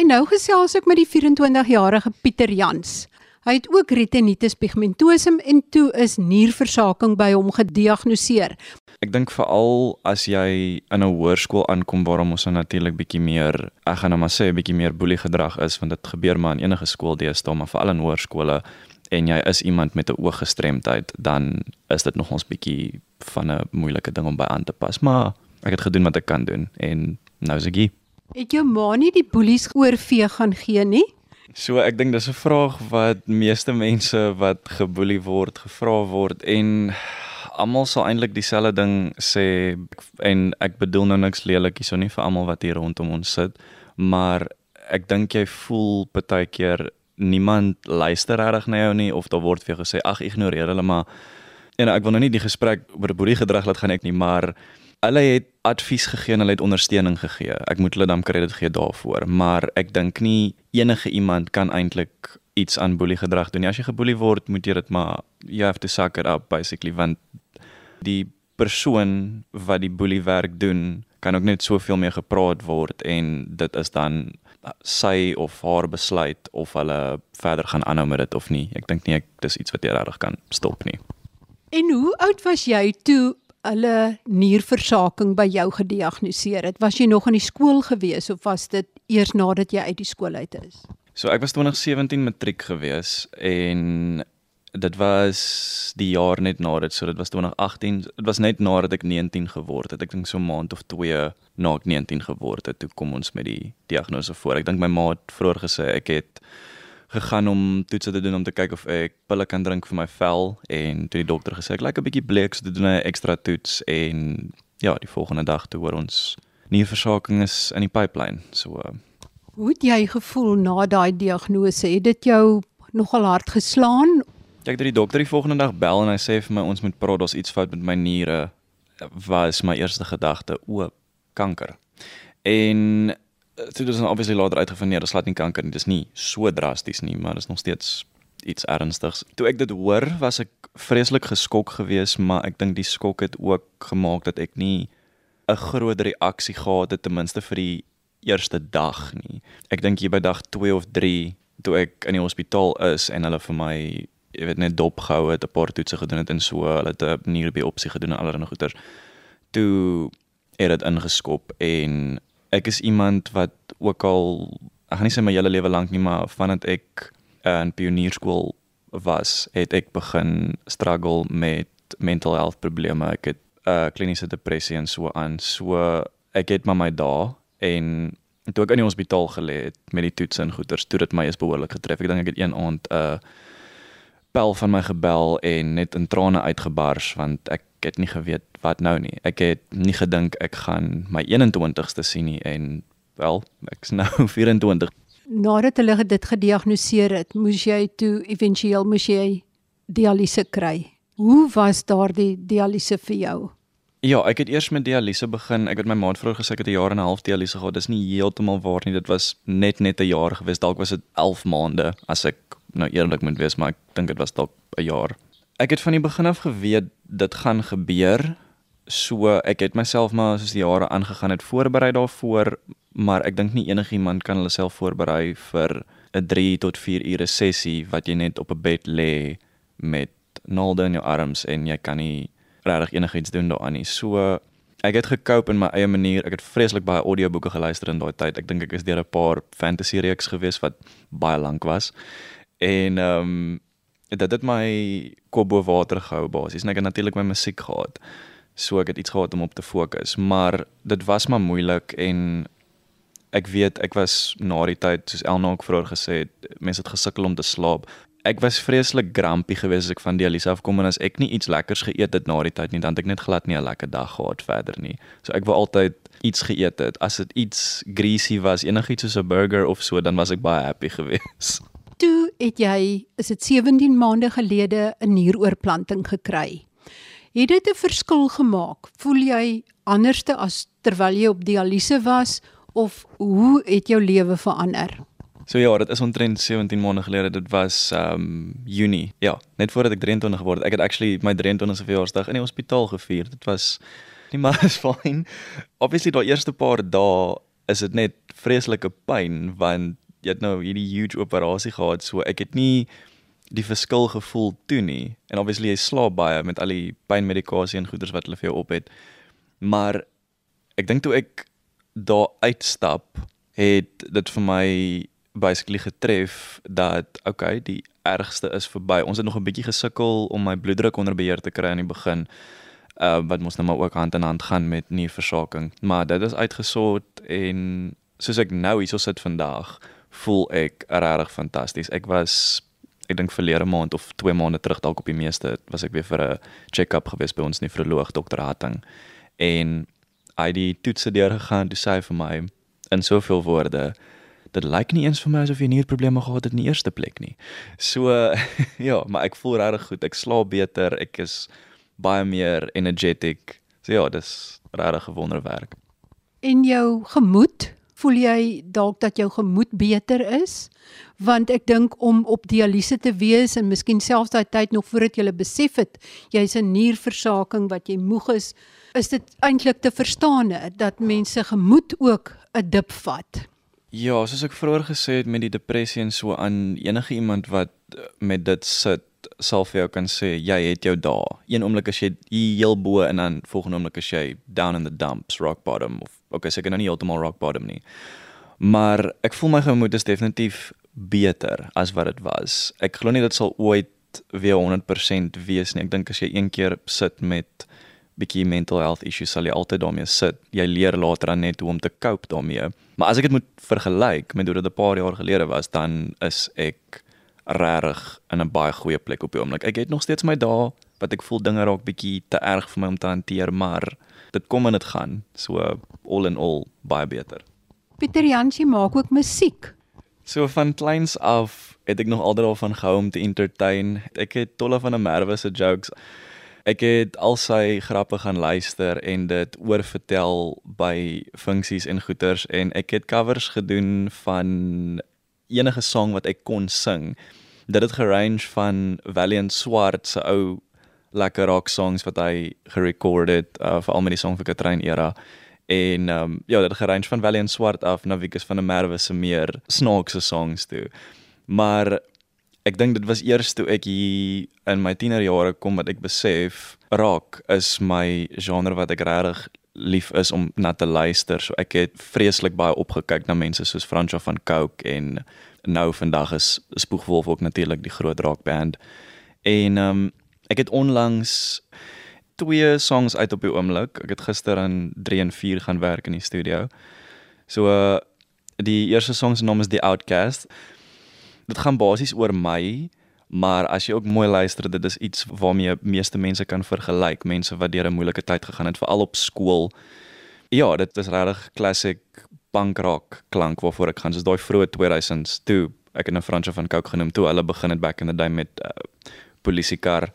En nou gesels ek met die 24-jarige Pieter Jans. Hy het ook retinitis pigmentosum en toe is nierversaking by hom gediagnoseer. Ek dink veral as jy in 'n hoërskool aankom waar ons nou natuurlik bietjie meer, ek gaan nou maar sê 'n bietjie meer boelie gedrag is want dit gebeur maar in enige skool deesdae, maar veral in hoërskole en jy is iemand met 'n ooggestremdheid, dan is dit nog ons bietjie van 'n moeilike ding om by aan te pas, maar ek het gedoen wat ek kan doen en nou is ek hier. Het jou ma nie die boelies oorvee gaan gee nie? So ek dink dis 'n vraag wat meeste mense wat geboelie word gevra word en almal sal eintlik dieselfde ding sê en ek bedoel nou niks lelik hierso nie vir almal wat hier rondom ons sit, maar ek dink jy voel baie keer niemand luister reg na jou nie of daar word vir jou gesê ag ignoreer hulle maar en ek wil nou nie die gesprek oor boerie gedrag laat gaan ek nie, maar hulle het advies gegee en hulle het ondersteuning gegee. Ek moet hulle dan krediet gee daarvoor, maar ek dink nie enige iemand kan eintlik iets aan boelie gedrag doen nie. As jy geboelie word, moet jy dit maar you have to suck it up basically want die persoon wat die boelie werk doen kan ook net soveel meer gepraat word en dit is dan sy of haar besluit of hulle verder gaan aanhou met dit of nie. Ek dink nie ek dis iets wat jy regtig kan stop nie. En hoe oud was jy toe hulle nierversaking by jou gediagnoseer het? Was jy nog in die skool gewees of was dit eers nadat jy uit die skool uit is? So ek was 2017 matriek gewees en dit was die jaar net na dit, so dit was 2018. Dit was net nadat ek 19 geword het. Ek dink so 'n maand of 2 na ek 19 geword het, toe kom ons met die diagnose voor. Ek dink my ma het vroeër gesê ek het gegaan om toetse te doen om te kyk of ek pille kan drink vir my vel en toe die dokter gesê ek lyk 'n bietjie bleek, so doen 'n ekstra toets en ja, die volgende dag toe hoor ons nierversaking is in die pipeline. So uh, Hoe het jy gevoel na daai diagnose? Het dit jou nogal hard geslaan Ek het die dokter die volgende dag bel en hy sê vir my ons moet praat, daar's iets fout met my niere. Was my eerste gedagte, o, kanker. En toe dis obviously later uitgevind nee, dis laat nie kanker nie. Dis nie so drasties nie, maar dis nog steeds iets ernstigs. Toe ek dit hoor, was ek vreeslik geskok geweest, maar ek dink die skok het ook gemaak dat ek nie 'n groot reaksie gehad het ten minste vir die eerste dag nie. Ek dink hier by dag 2 of 3 toe ek in die hospitaal is en hulle vir my jy weet net dop gehou het, 'n paar toetse gedoen het en so, hulle het 'n nierbiopsie gedoen en allerlei goeters. Toe het dit ingeskop en ek is iemand wat ook al ek gaan nie sê my hele lewe lank nie, maar vandat ek in pionierskool was, het ek begin struggle met mental health probleme. Ek het uh, kliniese depressie en so aan. So ek het maar my dae en toe ek in die hospitaal gelê het met die toetse en goeters, toe dit my is behoorlik getref. Ek dink ek het een aand 'n uh, pel van my gebel en net in trane uitgebars want ek het nie geweet wat nou nie. Ek het nie gedink ek gaan my 21ste sien nie en wel, ek's nou 24. Nadat hulle dit gediagnoseer het, moes jy toe éventueel moes jy dialyse kry. Hoe was daardie dialyse vir jou? Ja, ek het eers met dialyse begin. Ek het my maat vroeër gesê ek het 'n jaar en 'n half dialyse gehad. Dis nie heeltemal waar nie. Dit was net net 'n jaar gewees. Dalk was dit 11 maande as ek nou eerlik moet wees, maar ek dink dit was dalk 'n jaar. Ek het van die begin af geweet dit gaan gebeur. So ek het myself maar soos die jare aangegaan het voorberei daarvoor, maar ek dink nie enigiemand kan hulle self voorberei vir 'n 3 tot 4 ure sessie wat jy net op 'n bed lê met naalde in jou arms en jy kan nie regtig enigiets doen daaraan nie. So ek het gekoop in my eie manier. Ek het vreeslik baie audioboeke geluister in daai tyd. Ek dink ek is deur 'n paar fantasy reeks gewees wat baie lank was. En ehm um, dit het my kop bo water gehou basies. En ek het natuurlik my musiek gehad. So ek het iets gehad om op te fokus, maar dit was maar moeilik en ek weet ek was na die tyd soos Elna ook vroeër gesê het, mense het gesukkel om te slaap. Ek was vreeslik grumpy geweest as ek van dialyse afkom en as ek nie iets lekkers geëet het na die tyd nie, dan het ek net glad nie 'n lekker dag gehad verder nie. So ek wou altyd iets geëet het. As dit iets greasy was, enigiets soos 'n burger of so, dan was ek baie happy geweest het jy is dit 17 maande gelede 'n nieroorplanting gekry. Het dit 'n verskil gemaak? Voel jy anderste as terwyl jy op dialyse was of hoe het jou lewe verander? So ja, dit is omtrent 17 maande gelede. Dit was um Junie. Ja, net voordat ek 23 geword het. Ek het actually my 23ste verjaarsdag in die hospitaal gevier. Dit was nie maar is fyn. Obviously daai eerste paar dae is dit net vreeslike pyn want jy het nou hierdie huge operasie gehad so ek het nie die verskil gevoel toe nie en obviously jy slaap baie met al die pynmedikasie en goeders wat hulle vir jou op het maar ek dink toe ek daar uitstap het dit vir my basically getref dat okay, die ergste is verby. Ons het nog 'n bietjie gesukkel om my bloeddruk onder beheer te kry aan die begin. Uh wat mos nou maar ook hand in hand gaan met nierversaking. Maar dit is uitgesort en soos ek nou hierso sit vandag, voel ek regtig fantasties. Ek was ek dink verlede maand of 2 maande terug dalk op die meeste was ek weer vir 'n check-up gewees by ons nefroloog dokter Hatting. En hy die toetse deur gegaan, toe sê hy vir my in soveel woorde dit lyk nie eens vir my asof jy nierprobleme gehad het in die eerste plek nie. So ja, maar ek voel regtig goed. Ek slaap beter. Ek is baie meer energetic. So ja, dis regtig 'n wonderwerk. En jou gemoed, voel jy dalk dat jou gemoed beter is? Want ek dink om op dialyse te wees en miskien selfs daai tyd nog voordat jy besef het jy's 'n nierversaking wat jy moeg is, is dit eintlik te verstaan dat mense gemoed ook 'n dip vat. Ja, soos ek vroeër gesê het met die depressie en so aan enige iemand wat eh, met dit sit sal vir jou kan sê jy het jou dae. Een oomblik as jy heel bo en dan volgende oomblik as jy down in the dumps, rock bottom of okay, seker nou nie heeltemal rock bottom nie. Maar ek voel my gemoed is definitief beter as wat dit was. Ek glo nie dit sal ooit weer 100% wees nie. Ek dink as jy een keer sit met bietjie mental health issues sal jy altyd daarmee sit. Jy leer later aan net hoe om te cope daarmee. Maar as ek dit moet vergelyk met hoe dit 'n paar jaar gelede was, dan is ek regtig in 'n baie goeie plek op die oomblik. Ek het nog steeds my dae wat ek voel dinge raak bietjie te erg vir my om te hanteer, maar dit kom en dit gaan. So all in all baie beter. Pieter Jansie maak ook musiek. So van kleins af het ek nog altyd daarvan gehou om te entertain. Ek het tolle van 'n Merwe se jokes Ek het al sy grappe gaan luister en dit oorvertel by funksies en goeters en ek het covers gedoen van enige sang wat ek kon sing. Dit het gerange van Valiant Swart se ou lekker rock songs wat hy gerecord het uh, vir al my die song vir Katrein era en um, ja, dit het gerange van Valiant Swart af na Wikus van der Merwe se meer snaakse songs toe. Maar ek dink dit was eers toe ek hier in my tienerjare kom wat ek besef rock is my genre wat ek regtig lief is om na te luister. So ek het vreeslik baie opgekyk na mense soos Francois van Cooke en nou vandag is Spoegwolf ook natuurlik die groot rockband. En ehm um, ek het onlangs twee songs uit op die oomblik. Ek het gister aan 3 en 4 gaan werk in die studio. So uh, die eerste song se naam is The Outcast dit gaan basies oor my, maar as jy ook mooi luister, dit is iets waarmee meeste mense kan vergelyk, mense wat deur 'n moeilike tyd gegaan het, veral op skool. Ja, dit is regtig classic punk rock klank waarvoor ek gaan, soos daai vroeë 2000s toe ek in 'n Fransjo van Coke genoem toe hulle begin het back in the day met uh, polisiekar.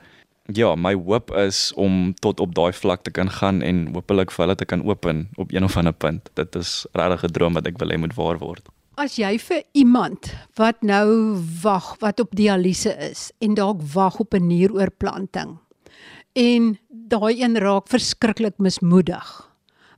Ja, my hoop is om tot op daai vlak te kan gaan en hopelik vir hulle te kan open op een of ander punt. Dit is regtig 'n droom wat ek wil hê moet waar word. As jy vir iemand wat nou wag, wat op dialyse is en dalk wag op 'n nieroorplanting en daai een raak verskriklik mismoedig.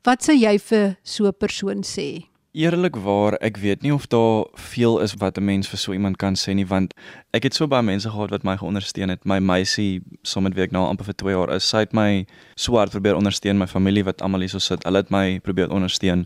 Wat sê jy vir so 'n persoon sê? Eerlikwaar, ek weet nie of daar veel is wat 'n mens vir so iemand kan sê nie want ek het so baie mense gehad wat my geondersteun het. My meisie, sommer weet ek nou amper vir 2 jaar is, sy het my so hard probeer ondersteun, my familie wat almal hierso sit, hulle het my probeer ondersteun.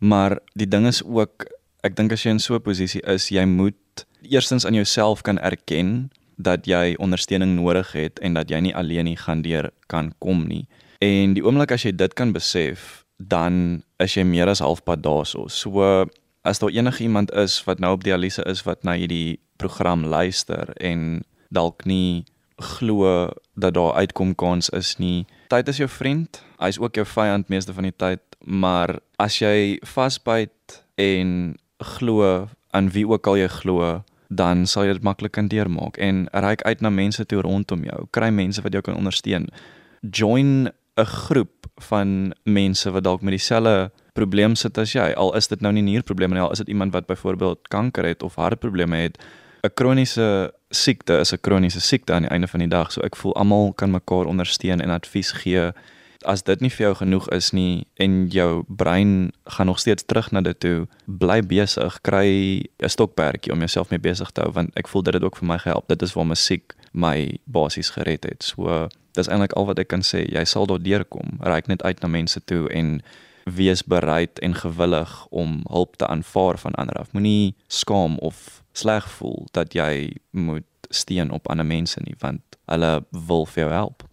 Maar die ding is ook ek dink as jy in so 'n posisie is, jy moet eerstens aan jouself kan erken dat jy ondersteuning nodig het en dat jy nie alleen nie gaan deur kan kom nie. En die oomblik as jy dit kan besef, dan is jy meer as halfpad daarso. So as daar enige iemand is wat nou op dialyse is wat na hierdie program luister en dalk nie glo dat daar uitkom kans is nie. Tyd is jou vriend. Hy's ook jou vyand meeste van die tyd, maar as jy vasbyt en glo aan wie ook al jy glo, dan sal jy dit maklik kan deurmaak en reik uit na mense toe rondom jou. Kry mense wat jou kan ondersteun. Join 'n groep van mense wat dalk met dieselfde probleem sit as jy. Al is dit nou nie nierprobleme nie, al is dit iemand wat byvoorbeeld kanker het of hartprobleme het. 'n Kroniese siekte is 'n kroniese siekte aan die einde van die dag. So ek voel almal kan mekaar ondersteun en advies gee as dit nie vir jou genoeg is nie en jou brein gaan nog steeds terug na dit toe, bly besig, kry 'n stokperdjie om jouself mee besig te hou want ek voel dit het ook vir my gehelp. Dit is waar musiek my basies gered het. So dis eintlik al wat ek kan sê. Jy sal daardeur kom. Reik net uit na mense toe en wees bereid en gewillig om hulp te aanvaar van ander. Moenie skaam of sleg voel dat jy moet steun op ander mense nie want hulle wil vir jou help.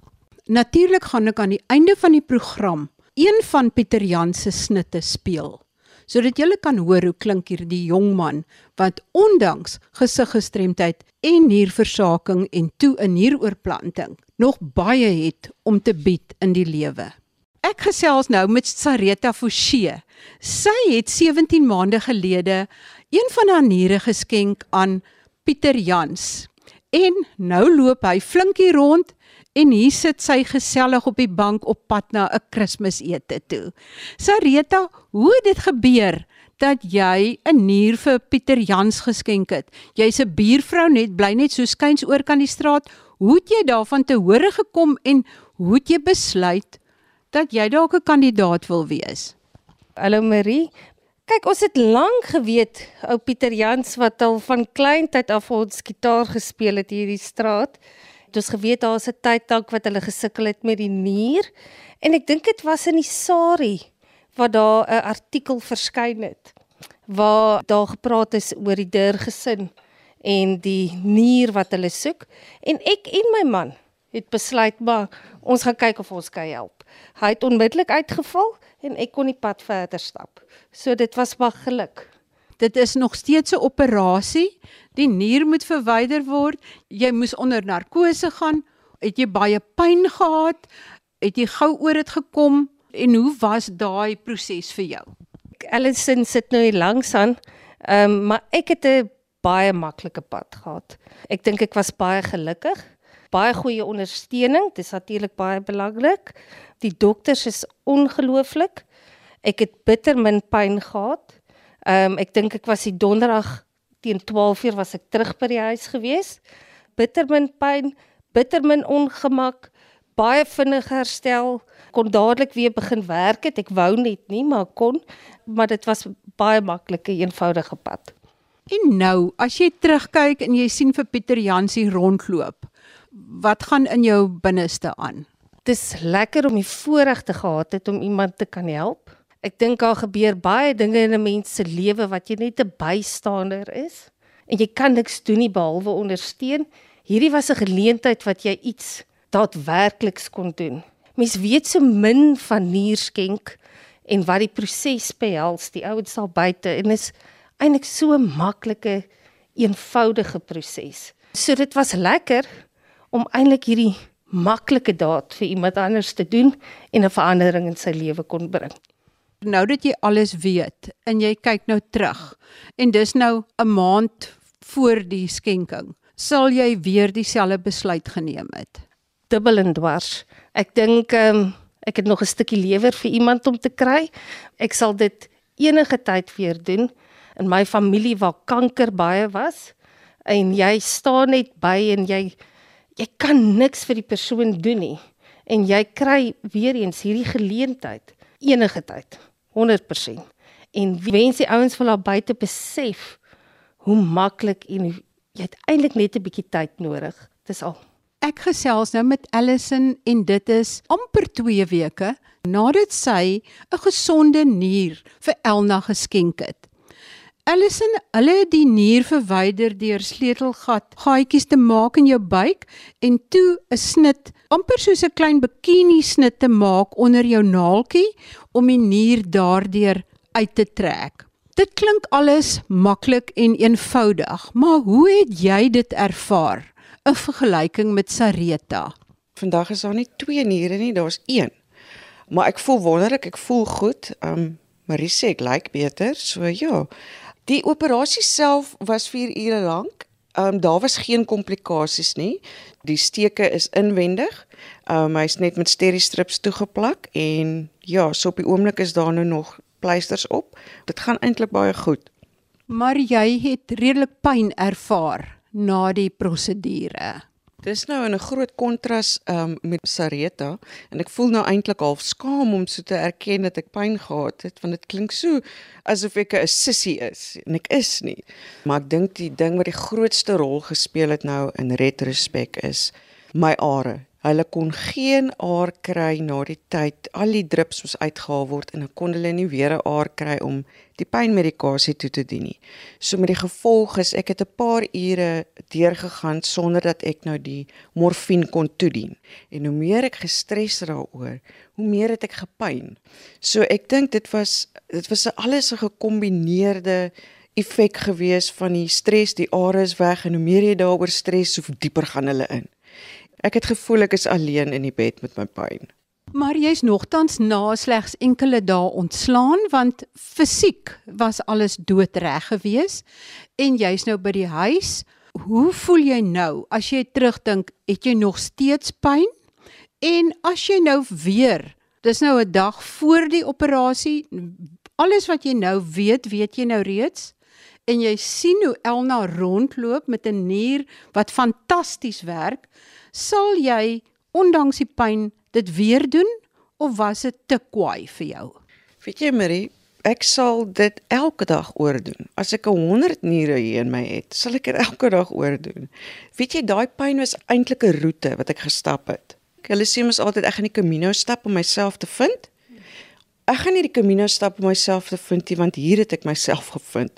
Natuurlik gaan ek aan die einde van die program een van Pieter Jan se snitte speel sodat julle kan hoor hoe klink hierdie jong man wat ondanks gesiggestremdheid en nierversaking en toe 'n nieroorplanting nog baie het om te bied in die lewe. Ek gesels nou met Sareta Forsie. Sy het 17 maande gelede een van haar niere geskenk aan Pieter Jans. En nou loop hy flinkie rond en hier sit sy gesellig op die bank op pad na 'n Kersfeesete toe. Sareta, hoe het dit gebeur dat jy 'n nier vir Pieter Jans geskenk het? Jy's 'n buurvrou net, bly net so skuins oor kan die straat. Hoe het jy daarvan te hore gekom en hoe het jy besluit dat jy dalk 'n kandidaat wil wees? Hallo Marie, Kyk, ons het lank geweet ou Pieter Jans wat al van kleintyd af ons gitaar gespeel het hier in die straat. Het ons geweet daar's 'n tyd dalk wat hulle gesukkel het met die nier en ek dink dit was in die Sari waar daar 'n artikel verskyn het waar daar gepraat is oor die Dur gesin en die nier wat hulle soek en ek en my man het besluit maar ons gaan kyk of ons kan help. Hy het onmiddellik uitgeval en ek kon die pad verder stap. So dit was maar geluk. Dit is nog steeds 'n operasie. Die nier moet verwyder word. Jy moes onder narkose gaan. Het jy baie pyn gehad? Het jy gou oor dit gekom en hoe was daai proses vir jou? Allison sit nou hier langs aan. Ehm um, maar ek het 'n baie maklike pad gehad. Ek dink ek was baie gelukkig. Baie goeie ondersteuning, dis natuurlik baie belangrik. Die dokters is ongelooflik. Ek het bitter min pyn gehad. Ehm um, ek dink ek was die donderdag teen 12:00 was ek terug by die huis gewees. Bitter min pyn, bitter min ongemak, baie vinnig herstel, kon dadelik weer begin werk het. Ek wou net nie, maar kon, maar dit was baie maklike, eenvoudige pad. En nou, as jy terugkyk en jy sien vir Pieter Jansie rondloop, wat gaan in jou binneste aan? Dis lekker om die voorreg te gehad het om iemand te kan help. Ek dink daar gebeur baie dinge in 'n mens se lewe wat jy net 'n bystander is en jy kan niks doen nie behalwe ondersteun. Hierdie was 'n geleentheid wat jy iets daadwerkliks kon doen. Mens weet so min van nierskenk en wat die proses behels. Die ouens sal buite en is eintlik so 'n maklike, eenvoudige proses. So dit was lekker om eintlik hierdie maklike daad vir iemand anders te doen en 'n verandering in sy lewe kon bring nou dat jy alles weet en jy kyk nou terug en dis nou 'n maand voor die skenking, sal jy weer dieselfde besluit geneem het? Dubbel en dwars. Ek dink ehm um, ek het nog 'n stukkie lewer vir iemand om te kry. Ek sal dit enige tyd weer doen in my familie waar kanker baie was en jy staan net by en jy jy kan niks vir die persoon doen nie en jy kry weer eens hierdie geleentheid enige tyd 100%. En wens die ouens wil daar buite besef hoe maklik en jy het eintlik net 'n bietjie tyd nodig. Dis al. Ek gesels nou met Allison en dit is amper 2 weke nadat sy 'n gesonde nier vir Elna geskenk het. Allison, hulle het die nier verwyder deur sleutelgat gaatjies te maak in jou buik en toe 'n snit, amper soos 'n klein bikini snit te maak onder jou naaltjie om die nier daardeur uit te trek. Dit klink alles maklik en eenvoudig, maar hoe het jy dit ervaar? 'n Vergelyking met Sareta. Vandag is daar nie twee niere nie, daar's een. Maar ek voel wonderlik, ek voel goed. Um Marie sê ek lyk like beter. So ja. Die operasie self was 4 ure lank. Ehm um, daar was geen komplikasies nie. Die steke is inwendig. Ehm um, hy's net met steri-strips toegeplak en ja, so op die oomblik is daar nou nog pleisters op. Dit gaan eintlik baie goed. Maar jy het redelik pyn ervaar na die prosedure. Dis nou in 'n groot kontras um, met Sareta en ek voel nou eintlik half skaam om so te erken dat ek pyn gehad het want dit klink so asof ek 'n sissie is en ek is nie. Maar ek dink die ding wat die grootste rol gespeel het nou in retrospek is my are. Hulle kon geen aar kry na die tyd al die drups moes uitgehaal word en dan kon hulle nie weer 'n aar kry om die pynmedikasie toe te dien nie. So met die gevolg is ek het 'n paar ure deurgegaan sonder dat ek nou die morfine kon toedien. En hoe meer ek gestres daaroor, hoe meer het ek gepyn. So ek dink dit was dit was 'n alles 'n gekombineerde effek gewees van die stres, die are is weg en hoe meer jy daaroor stres, hoe dieper gaan hulle in. Ek het gevoel ek is alleen in die bed met my pyn. Maar jy's nogtans na slegs enkele dae ontslaan want fisiek was alles doodreg gewees en jy's nou by die huis. Hoe voel jy nou as jy terugdink, het jy nog steeds pyn? En as jy nou weer, dis nou 'n dag voor die operasie, alles wat jy nou weet, weet jy nou reeds? En jy sien hoe Elna rondloop met 'n nier wat fantasties werk, sal jy ondanks die pyn dit weer doen of was dit te kwaai vir jou? Weet jy Marie, ek sal dit elke dag oordoen. As ek 'n 100 niere hier in my het, sal ek dit elke dag oordoen. Weet jy, daai pyn was eintlik 'n roete wat ek gestap het. Hulle sê mos altyd ek gaan die Camino stap om myself te vind. Ek gaan nie die Camino stap om myself te vind nie, want hier het ek myself gevind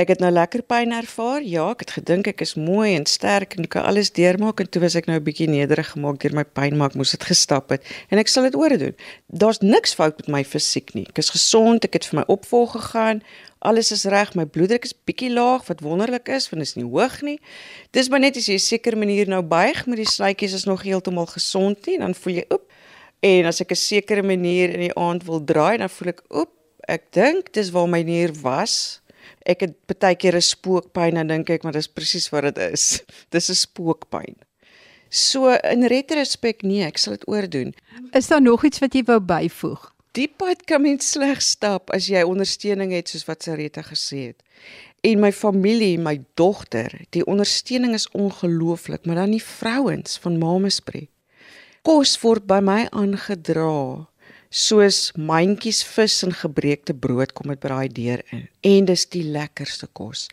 ek het nou lekker pyn ervaar. Ja, ek het gedink ek is mooi en sterk en kan alles deurmaak en toe was ek nou 'n bietjie nederig gemaak deur my pyn maar ek moes dit gestap het en ek sal dit oor doen. Daar's niks fout met my fisiek nie. Ek is gesond, ek het vir my opvolg gegaan. Alles is reg, my bloeddruk is bietjie laag wat wonderlik is want dit is nie hoog nie. Dis maar net as jy 'n sekere manier nou buig met die sluitjies is nog heeltemal gesond nie, dan voel jy oep. En as ek 'n sekere manier in die aand wil draai, dan voel ek oep. Ek dink dis waar my nier was ek het baie keer 'n spookpyn en dink ek maar dis presies wat dit is. Dis 'n spookpyn. So in retrospek nee, ek sal dit oordoen. Is daar nog iets wat jy wou byvoeg? Die pad kan mens slegs stap as jy ondersteuning het soos wat Sarita gesê het. En my familie, my dogter, die ondersteuning is ongelooflik, maar dan die vrouens van Mamespree. Kos word by my aangedra soos mandjies vis en gebreekte brood kom dit by daai deur in. En dis die lekkerste kos.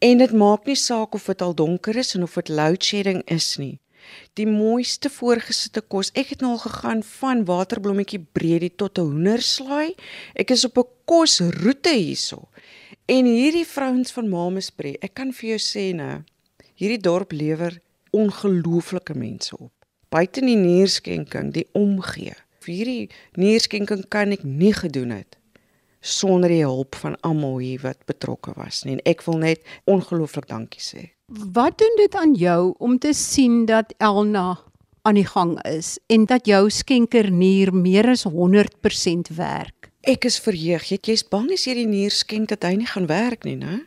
En dit maak nie saak of dit al donker is en of dit load shedding is nie. Die mooiste voorgesitte kos. Ek het nou al gegaan van waterblommetjie breedie tot 'n hoenderslaai. Ek is op 'n kosroete hierso. En hierdie vrouens van Mamespree, ek kan vir jou sê nou, hierdie dorp lewer ongelooflike mense op. Buite die nierskenking, die omgee hierdie nierskenking kan ek nie gedoen het sonder die hulp van almal hier wat betrokke was nie en ek wil net ongelooflik dankie sê. Wat doen dit aan jou om te sien dat Elna aan die gang is en dat jou skenkernier meer as 100% werk? Ek is verheug. Jy's bang as jy die nier skenk dat hy nie gaan werk nie, né?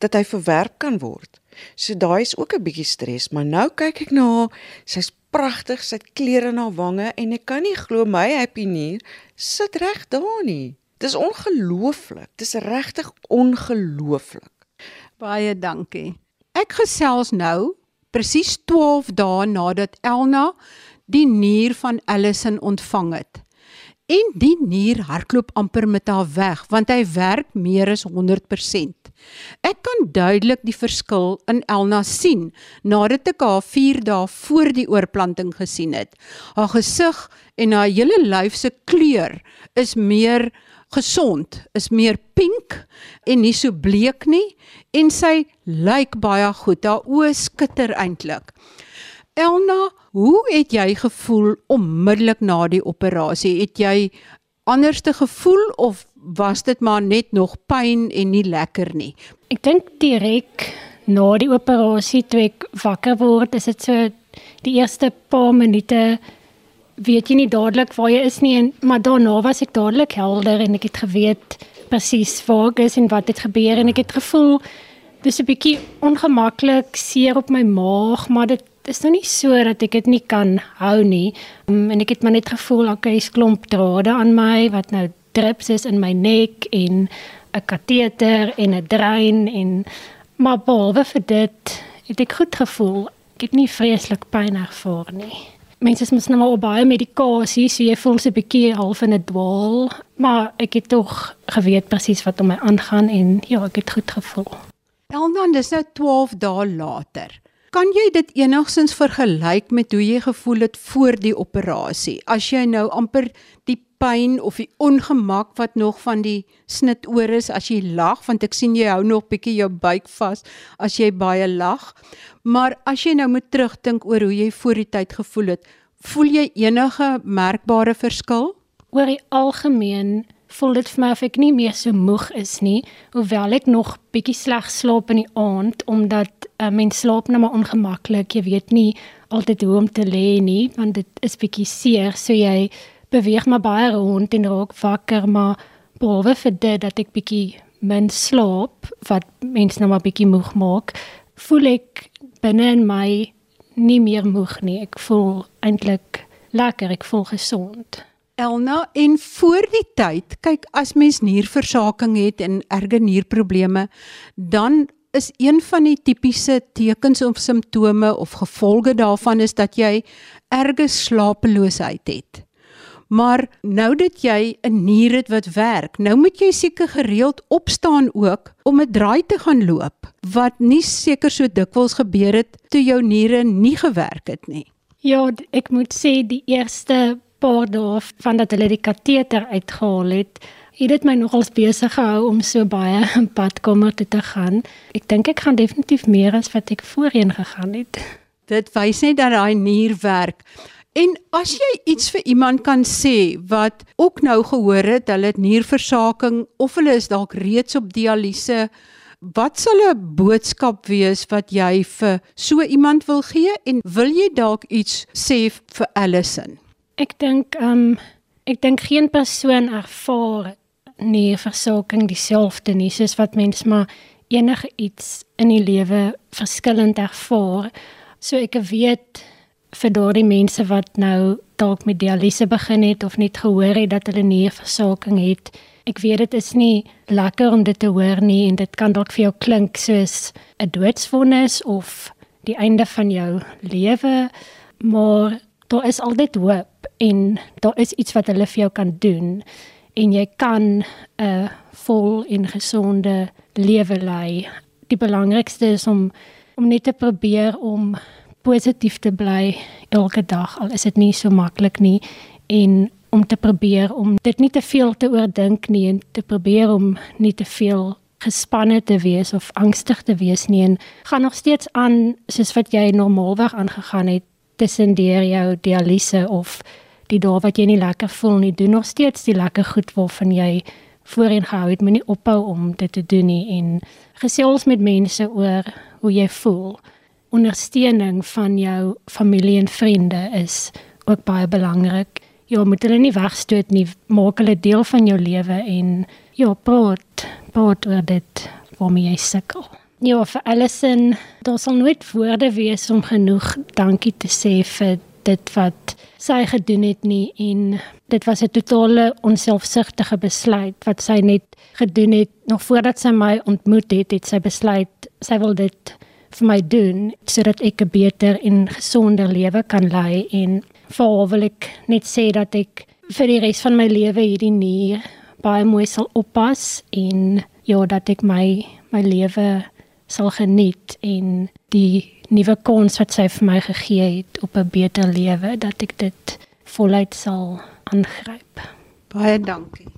Dat hy verwerp kan word. So daai is ook 'n bietjie stres, maar nou kyk ek na haar, sy's pragtig, sy het klere na wange en ek kan nie glo my happy nier sit reg daar nie. Dis ongelooflik. Dis regtig ongelooflik. Baie dankie. Ek gesels nou presies 12 dae nadat Elna die nier van Allison ontvang het. En die nier hardloop amper met haar weg want hy werk meer as 100%. Ek kan duidelik die verskil in Elna sien nadat ek haar 4 dae voor die oorplanting gesien het. Haar gesig en haar hele lyf se kleur is meer gesond, is meer pink en nie so bleek nie en sy lyk baie goed. Haar oë skitter eintlik. Elna, hoe het jy gevoel onmiddellik na die operasie? Het jy anderste gevoel of was dit maar net nog pyn en nie lekker nie? Ek dink direk na die operasie toe ek wakker word, is dit so die eerste paar minute weet jy nie dadelik waar jy is nie en maar daarna was ek dadelik helder en ek het geweet presies waar ek is en wat het gebeur en ek het gevoel dis 'n bietjie ongemaklik seer op my maag, maar dit is nou nie so dat ek dit nie kan hou nie. Um, en ek het maar net gevoel het 'n klomp drade aan my wat nou drips is in my nek en 'n kateter en 'n drein en maar behalwe vir dit het ek goed gevoel. ek het nie vreeslik pyn ervaar nie. Mense is mos nou maar op baie medikasie, so jy voel so 'n bietjie half in 'n dwaal, maar ek het tog geweet presies wat om my aangaan en ja, ek het goed gevoel. Elna, dis nou 12 dae later. Kan jy dit enigstens vergelyk met hoe jy gevoel het voor die operasie? As jy nou amper die pyn of die ongemak wat nog van die snit oor is as jy lag, want ek sien jy hou nog bietjie jou buik vas as jy baie lag. Maar as jy nou moet terugdink oor hoe jy voor die tyd gevoel het, voel jy enige merkbare verskil? Oor die algemeen voel dit vir my of ek nie meer so moeg is nie, hoewel ek nog bietjie sleg slaap in die aand omdat 'n uh, mens slaap nou maar ongemaklik. Jy weet nie altyd hoe om te lê nie, want dit is bietjie seer, so jy beweeg maar baie rond en raak wakker, maar behalwe vir dit dat ek bietjie min slaap wat mense nou maar bietjie moeg maak, voel ek binne in my nie meer moeg nie. Ek voel eintlik lekker, ek voel gesond. Elna, en voor die tyd, kyk as mens nierversaking het en erge nierprobleme, dan is een van die tipiese tekens of simptome of gevolge daarvan is dat jy erge slapeloosheid het. Maar nou dat jy 'n nier het wat werk, nou moet jy seker gereeld opstaan ook om 'n draai te gaan loop, wat nie seker so dikwels gebeur het toe jou niere nie gewerk het nie. Ja, ek moet sê die eerste paar dae van dat hulle die kateter uitgehaal het, het dit my nogals besig gehou om so baie in padkamer toe te gaan. Ek dink ek gaan definitief meer as wat ek voorheen gegaan het. Dit wys net dat daai nier werk. En as jy iets vir iemand kan sê wat ook nou gehoor het, hulle het nierversaking of hulle is dalk reeds op dialyse, wat sal 'n boodskap wees wat jy vir so iemand wil gee en wil jy dalk iets sê vir Allison? Ek dink ehm um, ek dink geen persoon ervaar nierversaking dieselfde nie, soos wat mens maar enige iets in die lewe verskillend ervaar. So ek weet vir daardie mense wat nou dalk met dialyse begin het of net gehoor het dat hulle nierversaking het. Ek weet dit is nie lekker om dit te hoor nie en dit kan dalk vir jou klink soos 'n doodsvonnis of die einde van jou lewe, maar daar is altyd hoop en daar is iets wat hulle vir jou kan doen en jy kan 'n vol en gesonde lewe lei. Die belangrikste is om om net te probeer om positief te bly elke dag al is dit nie so maklik nie en om te probeer om dit nie te veel te oordink nie en te probeer om nie te veel gespanne te wees of angstig te wees nie en gaan nog steeds aan soos wat jy normaalweg aangegaan het tussen deur jou dialyse of die dae wat jy nie lekker voel nie doen nog steeds die lekker goed waarvan jy voorheen gehou het moenie ophou om dit te doen nie en gesels met mense oor hoe jy voel ondersteuning van jou familie en vriende is ook baie belangrik. Jy moet hulle nie wegstoot nie, maak hulle deel van jou lewe en jy praat, praat oor dit waarmee jy sukkel. Ja, vir Allison, daar sal nooit woorde wees om genoeg dankie te sê vir dit wat sy gedoen het nie en dit was 'n totale onselfsugtige besluit wat sy net gedoen het nog voordat sy my ontmoet het, het sy besluit sy wil dit vir my doen sodat ek 'n beter en gesonder lewe kan lei en veral wil ek net sê dat ek vir die res van my lewe hierdie nier baie mooi sal oppas en ja dat ek my my lewe sal geniet en die nuwe kans wat sy vir my gegee het op 'n beter lewe dat ek dit voluit sal aangryp. Baie dankie.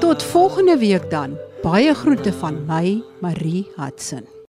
Tot volgende week dan. Baie groete van my, Marie Hudson.